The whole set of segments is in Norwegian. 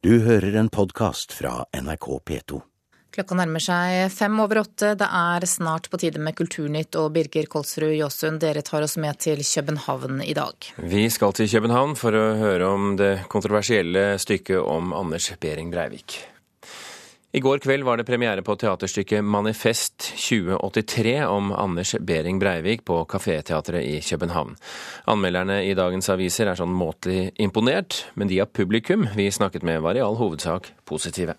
Du hører en podkast fra NRK P2. Klokka nærmer seg fem over åtte. Det er snart på tide med Kulturnytt, og Birger Kolsrud Jåsund, dere tar oss med til København i dag. Vi skal til København for å høre om det kontroversielle stykket om Anders Behring Breivik. I går kveld var det premiere på teaterstykket Manifest 2083 om Anders Behring Breivik på Kaféteatret i København. Anmelderne i dagens aviser er sånn måtelig imponert, men de av publikum vi snakket med var i all hovedsak positive.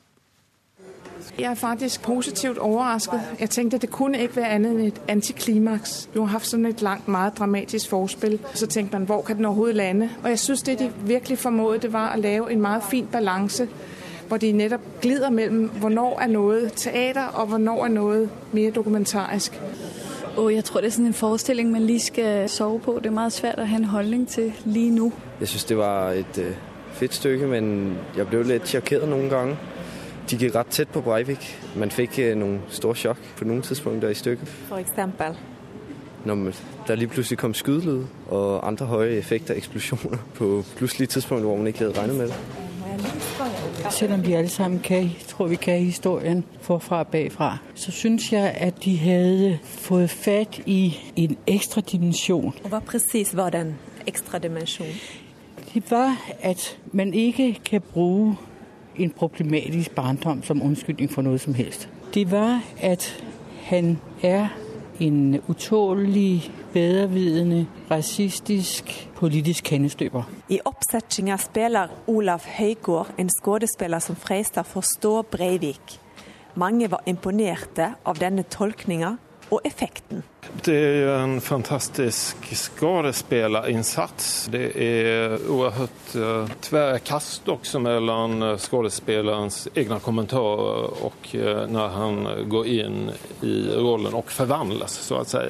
Jeg er faktisk positivt overrasket. Jeg tenkte at det kunne ikke være annet enn et antiklimaks. Du har hatt sånn et langt, meget dramatisk forspill. Så tenkte man, hvor kan den overhodet lande? Og jeg synes det de virkelig formådde, det var å lave en meget fin balanse hvor de nettopp glider mellom hvornår er noe teater, og hvornår er noe mer dokumentarisk. Oh, jeg tror det er sådan en forestilling man lige skal sove på. Det er meget svært å ha en holdning til lige nå. Jeg syns det var et uh, fedt stykke, men jeg ble litt sjokkert noen ganger. De gikk rett tett på Breivik. Man fikk uh, noen store sjokk på noen tidspunkter i stykket. For eksempel? Når der lige plutselig kom skydelyd og andre høye effekter, eksplosjoner, på pludselige tidspunkter hvor man ikke hadde regnet med det. Selvom vi alle sammen kan, tror vi kan historien forfra og bagfra, så syns jeg at de hadde fått fatt i en ekstra dimensjon. Og Hva presis var den ekstra dimensjonen? Det var at man ikke kan bruke en problematisk barndom som unnskyldning for noe som helst. Det var at han er en utålelig, bedrevidende, rasistisk politisk kennestøper. I oppsetninga spiller Olav Høygård en skuespiller som freister forstår Breivik. Mange var imponerte av denne tolkninga og effekten. Det er jo en fantastisk skuespillerinnsats. Det er uhørt uh, tvära kast også mellom skuespillerens egne kommentarer og uh, når han går inn i rollen og forvandles, så å si.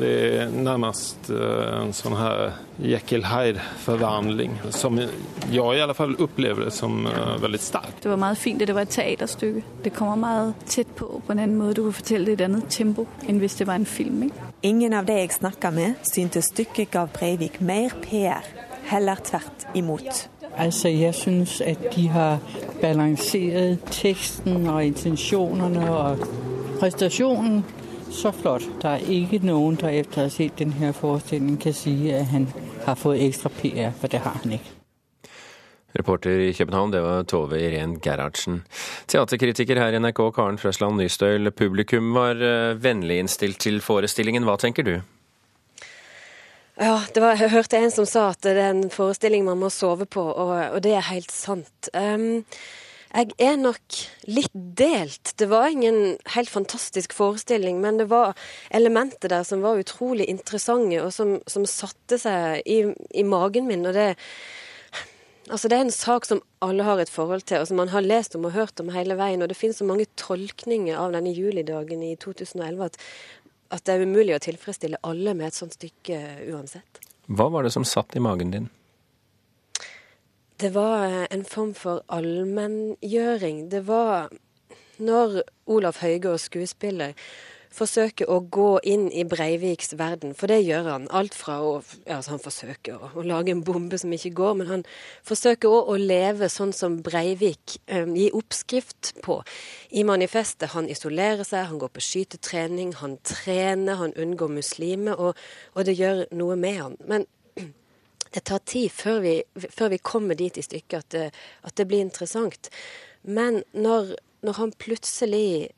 Det er nærmest uh, en sånn her Jekyll Hyde-forvandling som jeg i alle fall opplever det som veldig sterk. Det var veldig fint at det var et teaterstykke. Det kommer meget tett på på en annen måte. Du kan fortelle det i et annet tempo enn hvis det var en film. Ikke? Ingen av de jeg snakka med, syntes stykket gav Breivik mer PR. Heller tvert imot. Altså, Jeg syns at de har balansert teksten og intensjonene og prestasjonen så flott. Det er ikke noen der etter å ha sett denne forestillingen kan si at han har fått ekstra PR, for det har han ikke. Reporter i København, det var Tove Irén Gerhardsen. Teaterkritiker her i NRK, Karen Frøsland Nystøyl. Publikum var eh, vennlig innstilt til forestillingen. Hva tenker du? Ja, var, jeg hørte en som sa at det er en forestilling man må sove på, og, og det er helt sant. Um, jeg er nok litt delt. Det var ingen helt fantastisk forestilling, men det var elementer der som var utrolig interessante, og som, som satte seg i, i magen min. og det Altså Det er en sak som alle har et forhold til, og som man har lest om og hørt om hele veien. Og det finnes så mange tolkninger av denne julidagen i 2011 at, at det er umulig å tilfredsstille alle med et sånt stykke uansett. Hva var det som satt i magen din? Det var en form for allmenngjøring. Det var når Olaf Høygård, skuespiller, forsøker å gå inn i Breiviks verden, for det gjør han. Alt fra å altså Han forsøker å, å, lage en bombe som ikke går, men han forsøker òg å leve sånn som Breivik um, gir oppskrift på. I manifestet han isolerer seg, han går på skytetrening, han trener, han unngår muslimer, og, og det gjør noe med han. Men det tar tid før vi, før vi kommer dit i stykket at det, at det blir interessant. Men når, når han plutselig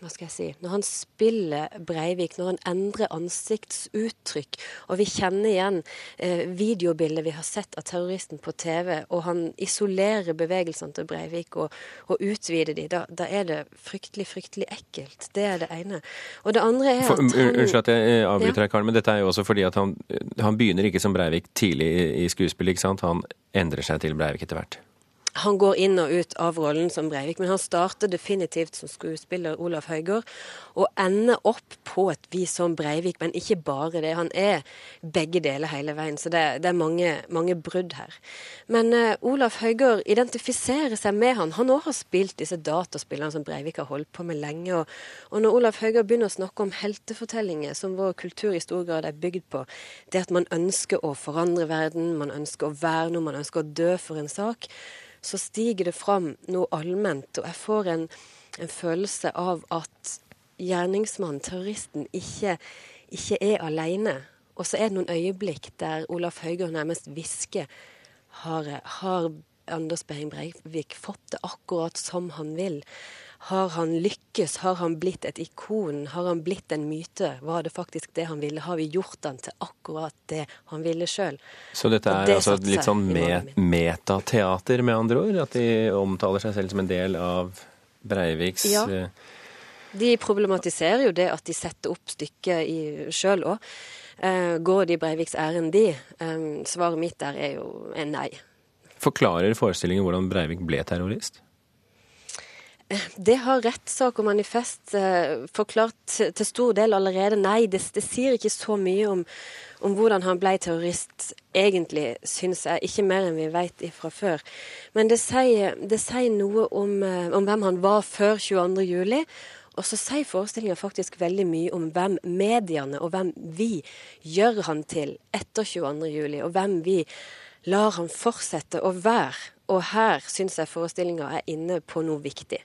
hva skal jeg si, når han spiller Breivik, når han endrer ansiktsuttrykk, og vi kjenner igjen eh, videobildet vi har sett av terroristen på TV, og han isolerer bevegelsene til Breivik og, og utvider de, da, da, er det fryktelig, fryktelig ekkelt. Det er det ene. Og det andre er at han, Unnskyld at jeg eh, avbryter deg, Karen, men dette er jo også fordi at han, han begynner ikke som Breivik tidlig i, i skuespillet, ikke sant? Han endrer seg til Breivik etter hvert han går inn og ut av rollen som Breivik, men han starter definitivt som skuespiller Olav Høygård, og ender opp på et vis som Breivik, men ikke bare det. Han er begge deler hele veien, så det, det er mange, mange, brudd her. Men uh, Olav Høygård identifiserer seg med han. Han òg har spilt disse dataspillene som Breivik har holdt på med lenge. Og, og når Olav Høygård begynner å snakke om heltefortellinger, som vår kultur i stor grad er bygd på, det at man ønsker å forandre verden, man ønsker å være noe, man ønsker å dø for en sak, så stiger det fram noe allment. Og jeg får en, en følelse av at gjerningsmannen, terroristen, ikke, ikke er alene. Og så er det noen øyeblikk der Olaf Høigård nærmest hvisker har, har Anders Behring Breivik fått det akkurat som han vil? Har han lykkes? Har han blitt et ikon? Har han blitt en myte? Var det faktisk det han ville? Har vi gjort han til akkurat det han ville sjøl? Så dette er det altså litt sånn met metateater, med andre ord? At de omtaler seg selv som en del av Breiviks ja. Eh, de problematiserer jo det at de setter opp stykket sjøl òg. Eh, går de Breiviks ærend, de? Eh, svaret mitt der er jo en nei. Forklarer forestillingen hvordan Breivik ble terrorist? Det har rettssak og manifest eh, forklart til stor del allerede. Nei, det, det sier ikke så mye om, om, hvordan han ble terrorist, egentlig, syns jeg. Ikke mer enn vi vet fra før. Men det sier, det sier noe om, eh, om, hvem han var før 22.07. Og så sier forestillinga faktisk veldig mye om hvem mediene og hvem vi gjør han til etter 22.07, og hvem vi lar han fortsette å være. Og her syns jeg forestillinga er inne på noe viktig.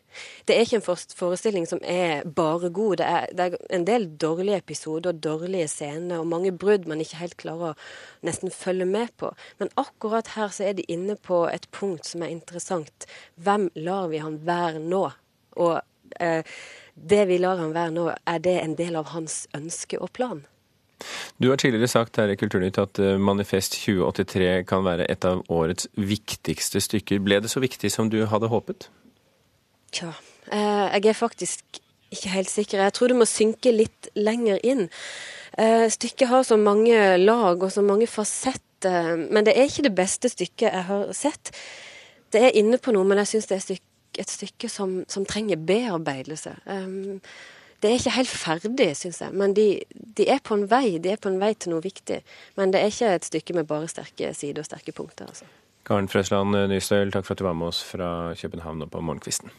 Det er ikke en forestilling som er bare god. Det er, det er en del dårlige episoder, dårlige scener og mange brudd man ikke helt klarer å nesten følge med på. Men akkurat her så er de inne på et punkt som er interessant. Hvem lar vi han være nå? Og eh, det vi lar han være nå, er det en del av hans ønske og plan? Du har tidligere sagt her i Kulturnytt at eh, Manifest 2083 kan være et av årets viktigste stykker. Ble det så viktig som du hadde håpet? Tja, eh, jeg er faktisk ikke helt sikker. Jeg tror det må synke litt lenger inn. Eh, stykket har så mange lag og så mange fasetter, men det er ikke det beste stykket jeg har sett. Det er inne på noe, men jeg syns det er et stykke som, som trenger bearbeidelse. Um, det er ikke helt ferdig, syns jeg. Men de, de, er på en vei. De er på en vei til noe viktig. Men det er ikke et stykke med bare sterke sider og sterke punkter. altså. Karen Frøsland Nystøl, takk for at du var med oss fra København og på Morgenkvisten.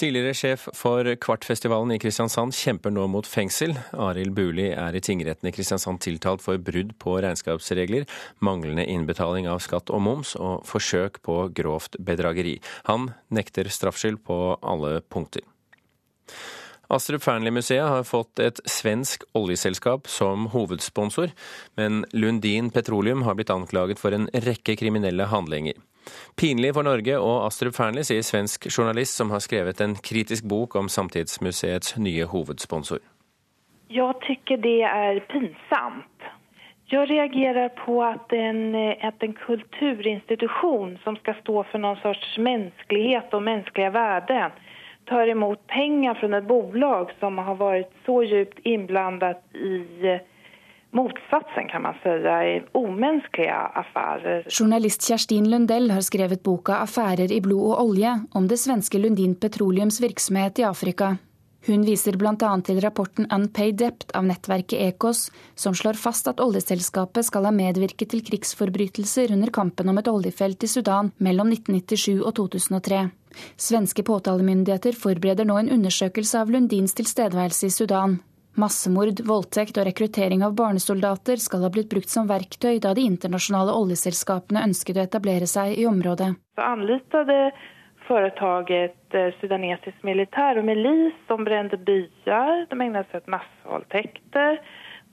Tidligere sjef for Kvartfestivalen i Kristiansand kjemper nå mot fengsel. Arild Buli er i tingretten i Kristiansand tiltalt for brudd på regnskapsregler, manglende innbetaling av skatt og moms og forsøk på grovt bedrageri. Han nekter straffskyld på alle punkter. Astrup Fearnley-museet har fått et svensk oljeselskap som hovedsponsor, men Lundin Petroleum har blitt anklaget for en rekke kriminelle handlinger. Pinlig for Norge og Astrup Fearnley, sier svensk journalist som har skrevet en kritisk bok om Samtidsmuseets nye hovedsponsor. Jeg syns det er pinsamt. Jeg reagerer på at en, at en kulturinstitusjon som skal stå for noen sorts menneskelighet og menneskelige verden, tar emot pengar från ett bolag som har varit så djupt inblandat i eh, motsatsen kan man si, i affærer. Journalist Kjerstin Lundell har skrevet boka 'Affærer i blod og olje' om det svenske Lundin Petroleums virksomhet i Afrika. Hun viser bl.a. til rapporten Unpaid Dept av nettverket Ekos, som slår fast at oljeselskapet skal ha medvirket til krigsforbrytelser under kampen om et oljefelt i Sudan mellom 1997 og 2003. Svenske påtalemyndigheter forbereder nå en undersøkelse av Lundins tilstedeværelse i Sudan. Massemord, voldtekt og rekruttering av barnesoldater skal ha blitt brukt som verktøy da de internasjonale oljeselskapene ønsket å etablere seg i området. Så anlitet företaget eh, sudanesisk militær og milis som brente byer, de egnet seg åt massvåldtäkter,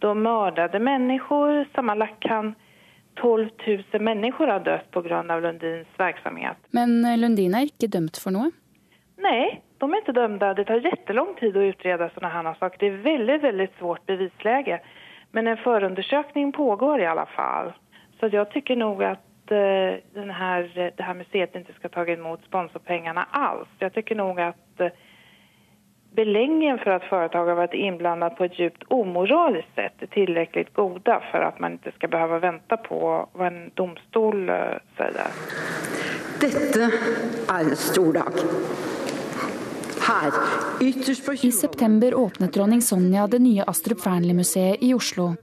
de mördade mennesker. Sammenlagt kan 12 000 mennesker har dødd pga. Lundins virksomhet. Men eh, Lundin er ikke dømt for noe? Nei, de er ikke dømt. Det tar kjempelang tid å utrede sånne her saker. Det er veldig veldig svårt bevislege. Men en forundersøkning pågår i alle fall. Så jeg syns nok at uh, her, det her museet ikke skal ta imot sponsorpengene alls. Jeg syns nok at uh, beläggen för att företag har varit innblandet på ett djupt omoraliskt sätt är tillräckligt goda för att man inte ska behöva vänta på vad en domstol eh, säger. Dette er en stor dag. Her, ytterst på I september åpnet dronning Sonja det nye Astrup Fearnley-museet i Oslo.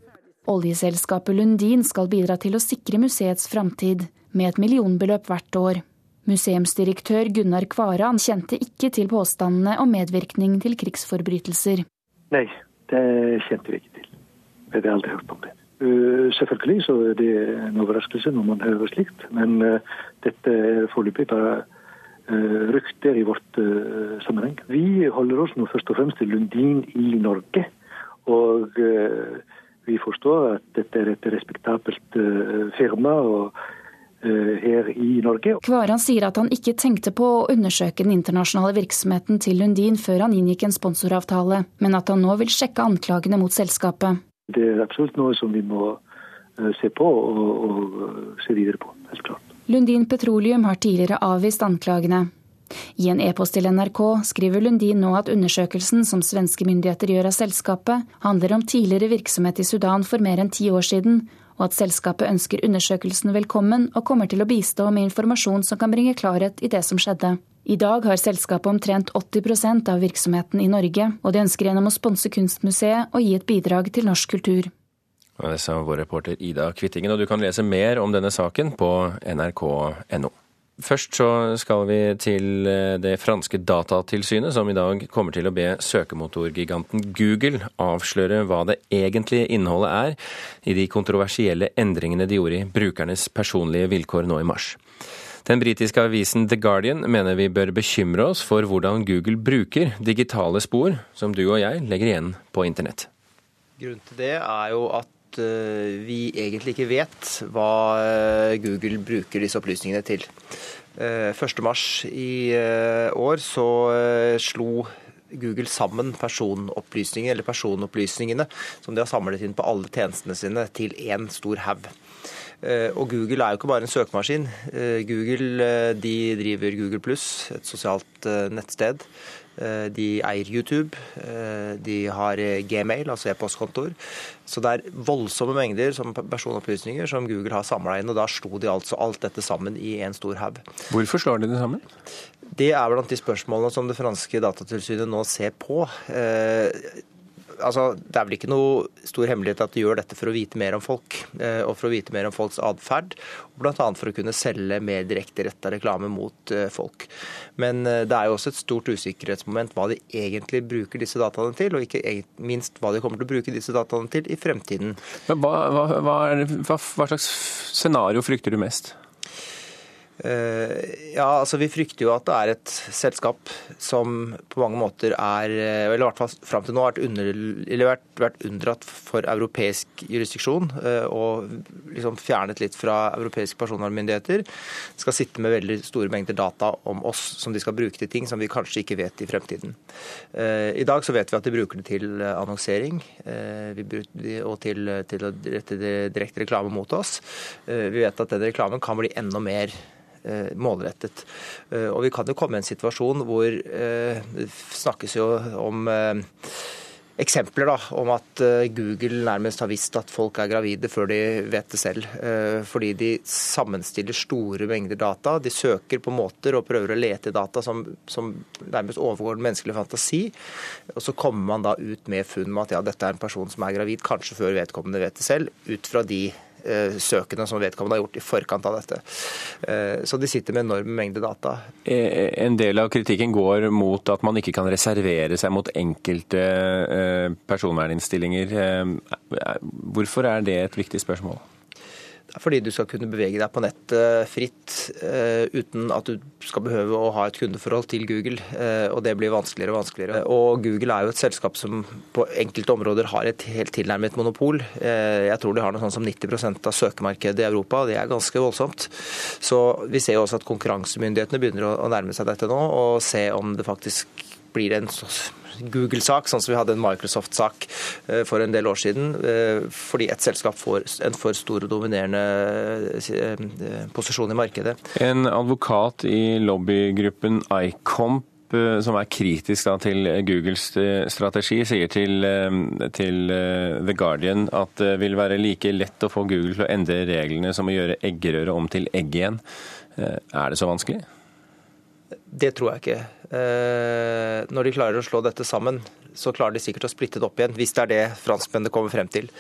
Oljeselskapet Lundin skal bidra til å sikre museets framtid, med et millionbeløp hvert år. Museumsdirektør Gunnar Kvaran kjente ikke til påstandene om medvirkning til krigsforbrytelser. Nei, det kjente vi ikke til. Vi hadde aldri hørt om det. Selvfølgelig så er det en overraskelse når man hører slikt, men dette er foreløpig bare rykter i vårt sammenheng. Vi holder oss nå først og fremst til Lundin i Norge. Og vi forstår at dette er et respektabelt firma. og Norge. Kvaran sier at han ikke tenkte på å undersøke den internasjonale virksomheten til Lundin før han inngikk en sponsoravtale, men at han nå vil sjekke anklagene mot selskapet. Det er absolutt noe som vi må se på og, og se videre på, helt klart. Lundin Petroleum har tidligere avvist anklagene. I en e-post til NRK skriver Lundin nå at undersøkelsen som svenske myndigheter gjør av selskapet, handler om tidligere virksomhet i Sudan for mer enn ti år siden, og at selskapet ønsker undersøkelsen velkommen og kommer til å bistå med informasjon som kan bringe klarhet i det som skjedde. I dag har selskapet omtrent 80% av virksomheten i Norge, og de ønsker gjennom å sponse Kunstmuseet å gi et bidrag til norsk kultur. Det sa vår reporter Ida Kvittingen, og du kan lese mer om denne saken på nrk.no. Først så skal vi til eh, det franske datatilsynet, som i dag kommer til å be søkemotorgiganten Google avsløre hva det egentlige innholdet er i de kontroversielle endringene de gjorde i brukernes personlige vilkår nå i mars. Den britiske avisen The Guardian mener vi bør bekymre oss for hvordan Google bruker digitale spor som du og jeg legger igjen på internett. Grunnen til det er jo at Eh, vi egentlig ikke vet hva eh, Google bruker disse opplysningene til. 1.3 eh, i år så slo Google sammen personopplysninger, eller personopplysningene som de har samlet inn på alle tjenestene sine, til én stor haug. Og Google er jo ikke bare en søkemaskin. Google de driver Google Pluss, et sosialt nettsted. Eh, de eier YouTube, eh, de har eh, Gmail, altså e-postkontoer. Så det er voldsomme mengder som personopplysninger som Google har samla inn. og Da slo de altså alt dette sammen i en stor haug. Hvorfor slår de det sammen? Det er blant de spørsmålene som det franske datatilsynet nå ser på altså, Det er vel ikke noe stor hemmelighet at de gjør dette for å vite mer om folk, eh, og for å vite mer om folks atferd. Bl.a. for å kunne selge mer direkte retta reklame mot eh, folk. Men eh, det er jo også et stort usikkerhetsmoment hva de egentlig bruker disse dataene til, og ikke minst hva de kommer til å bruke disse dataene til i fremtiden. Hva, hva, hva, hva slags scenario frykter du mest? Eh, ja, altså Vi frykter jo at det er et selskap som på mange måter er eh, eller i hvert fall fram til nå har vært, under, vært, vært unndratt for europeisk jurisdiksjon eh, og liksom fjernet litt fra europeiske personvernmyndigheter. Skal sitte med veldig store mengder data om oss som de skal bruke til ting som vi kanskje ikke vet i fremtiden. I dag så vet vi at de bruker det til annonsering og til, til å rette direkte reklame mot oss. Vi vet at den reklamen kan bli enda mer målrettet. Eh, og vi kan jo komme i en situasjon hvor eh, det snakkes jo om eksempler da, om at Google nærmest har visst at folk er gravide før de vet det selv. Fordi de sammenstiller store mengder data. De søker på måter og prøver å lete i data som, som nærmest overgår den menneskelige fantasi. Og så kommer man da ut med funn med at ja, dette er en person som er gravid, kanskje før vedkommende vet det selv, ut fra de Eh, søkene som vedkommende har gjort i forkant av dette. Eh, så de sitter med enorme mengder data. Eh, en del av kritikken går mot at man ikke kan reservere seg mot enkelte personverninnstillinger. Hvorfor er det et viktig spørsmål? Fordi du skal kunne bevege deg på nettet fritt uh, uten at du skal behøve å ha et kundeforhold til Google. Uh, og det blir vanskeligere og vanskeligere. Og Google er jo et selskap som på enkelte områder har et helt tilnærmet monopol. Jeg tror de har noe sånn som 90% av søkemarkedet i Europa, og det er ganske voldsomt. Så vi ser jo også at konkurransemyndighetene begynner å nærme seg dette nå, og se om det faktisk blir en Google-sak, sånn som vi hadde en Microsoft-sak eh, for en del år siden, eh, fordi et selskap får en for stor og dominerende eh, posisjon i markedet. En advokat i lobbygruppen ICOMP som er kritisk da, til Googles strategi, sier til, til, The Guardian at det vil være like lett å få Google til å endre reglene som å gjøre eggerøre om til egg igjen. Er det så vanskelig? Det tror jeg ikke. Eh, når de klarer å slå dette sammen, så klarer de sikkert å splitte det opp igjen, hvis det er det franskmennene kommer frem til.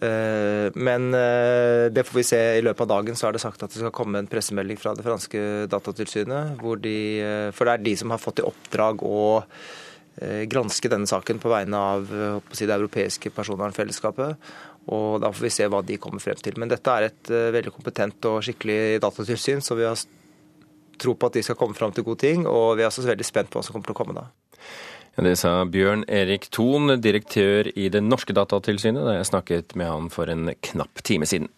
Eh, men eh, det får vi se i løpet av dagen. Så er det sagt at det skal komme en pressemelding fra det franske datatilsynet. De, for det er de som har fått i oppdrag å granske denne saken på vegne av si, det europeiske personvernfellesskapet. Og Da får vi se hva de kommer frem til. Men dette er et veldig kompetent og skikkelig datatilsyn, så vi har tro på at de skal komme frem til gode ting. Og vi er også veldig spent på hva som kommer til å komme da. Det sa Bjørn Erik Thon, direktør i det norske datatilsynet, da jeg snakket med han for en knapp time siden.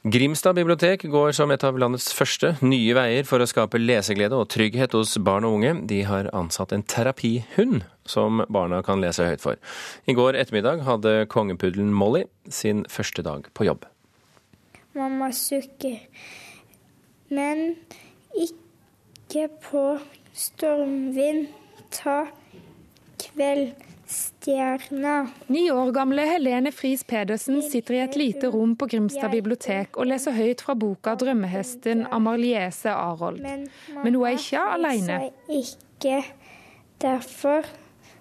Grimstad bibliotek går som et av landets første nye veier for å skape leseglede og trygghet hos barn og unge. De har ansatt en terapihund som barna kan lese høyt for. I går ettermiddag hadde kongepuddelen Molly sin første dag på jobb. Mamma sukker, men ikke på stormvind. Ta kveldsstjerna. Ni år gamle Helene Friis Pedersen sitter i et lite rom på Grimstad bibliotek og leser høyt fra boka 'Drømmehesten' av Marliese Arold. Men hun er ikke alene. Ikke derfor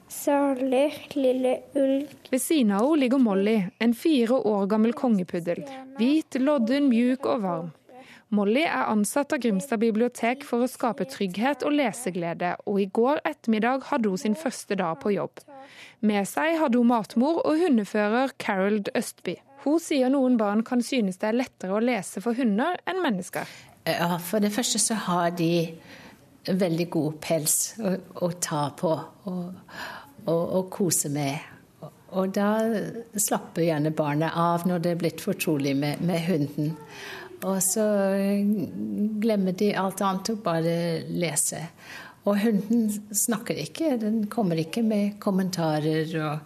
Særlig lille ulv. Ved siden av henne ligger Molly, en fire år gammel kongepuddel. Hvit, lodden, mjuk og varm. Molly er ansatt av Grimstad bibliotek for å skape trygghet og leseglede, og i går ettermiddag hadde hun sin første dag på jobb. Med seg hadde hun matmor og hundefører Carold Østby. Hun sier noen barn kan synes det er lettere å lese for hunder enn mennesker. Ja, For det første så har de veldig god pels å, å ta på og, og, og, kose med. Og da slapper gjerne barnet av når det er blitt fortrolig med, med hunden. Og så glemmer de alt annet og bare lese. Og hunden snakker ikke. Den kommer ikke med kommentarer og,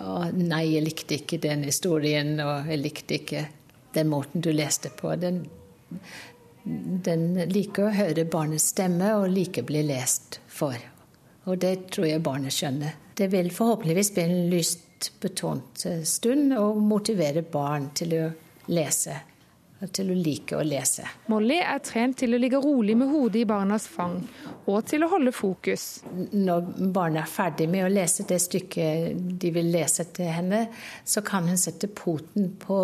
og 'Nei, jeg likte ikke den historien', og 'jeg likte ikke den måten du leste på'. Den, den liker å høre barnets stemme og liker å bli lest for. Og det tror jeg barnet skjønner. Det vil forhåpentligvis bli en lyst betont stund og motivere barn til å lese til å like å lese. Molly er trent til å ligge rolig med hodet i barnas fang, og til å holde fokus. Når barnet er ferdig med å lese det stykket de vil lese til henne, så kan hun sette poten på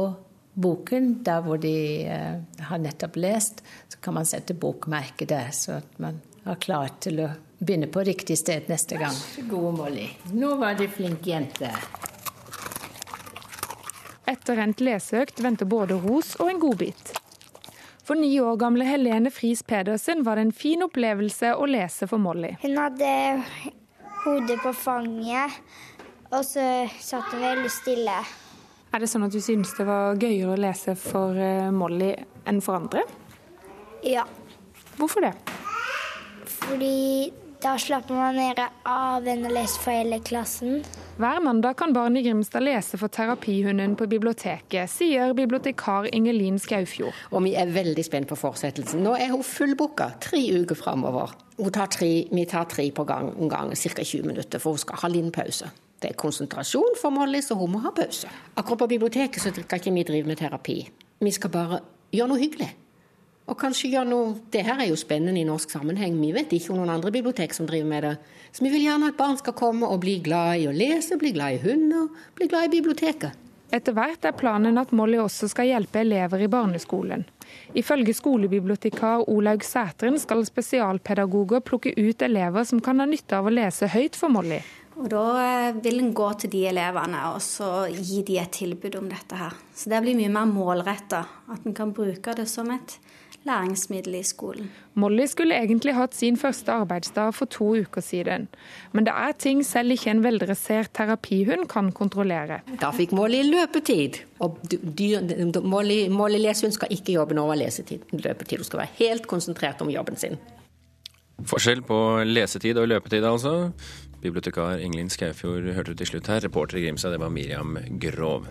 boken der hvor de uh, har nettopp lest. Så kan man sette bokmerke der, så at man er klar til å begynne på riktig sted neste gang. Vær så god, Molly. Nå var du flink jente. Etter endt leseøkt venter både ros og en godbit. For ni år gamle Helene Friis Pedersen var det en fin opplevelse å lese for Molly. Hun hadde hodet på fanget, og så satt hun veldig stille. Er det sånn at du synes det var gøyere å lese for eh, Molly enn for andre? Ja. Hvorfor det? Fordi da slapper man mer av enn å lese for hele klassen. Hver mandag kan barn i Grimstad lese for terapihunden på biblioteket, sier bibliotekar Ingelin Skaufjord. Og vi er veldig spent på fortsettelsen. Nå er hun fullbooka tre uker framover. vi tar tre på gang, en gang, ca. 20 minutter, for hun skal ha liten pause. Det er konsentrasjon for Molly, så hun må ha pause. Akkurat på biblioteket så skal ikke vi drive med terapi. Vi skal bare gjøre noe hyggelig. Og kanskje gjøre noe Det her er jo spennende i norsk sammenheng. Vi vet ikke om noen andre bibliotek som driver med det. Så vi vil gjerne at barn skal komme og bli glad i å lese, bli glad i hunder, bli glad i biblioteket. Etter hvert er planen at Molly også skal hjelpe elever i barneskolen. Ifølge skolebibliotekar Olaug Sæteren skal spesialpedagoger plukke ut elever som kan ha nytte av å lese høyt for Molly. Og Da eh, vil en gå til de elevene og så gi de et tilbud om dette her. Så det blir mye mer målretta. At en kan bruke det som et læringsmiddel i skolen. Molly skulle egentlig hatt sin første arbeidsdag for to uker siden. Men det er ting selv ikke en veldressert terapihund kan kontrollere. Da fikk Molly løpetid. Og Molly, Molly lesehund skal ikke jobbe over lesetid. Løpetid. Hun skal være helt konsentrert om jobben sin. Forskjell på lesetid og løpetid, altså. Bibliotekar Ingelin Skaufjord hørte du til slutt her. Reporter i Grimstad, det var Miriam Grov.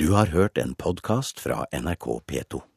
Du har hørt en podkast fra NRK P2.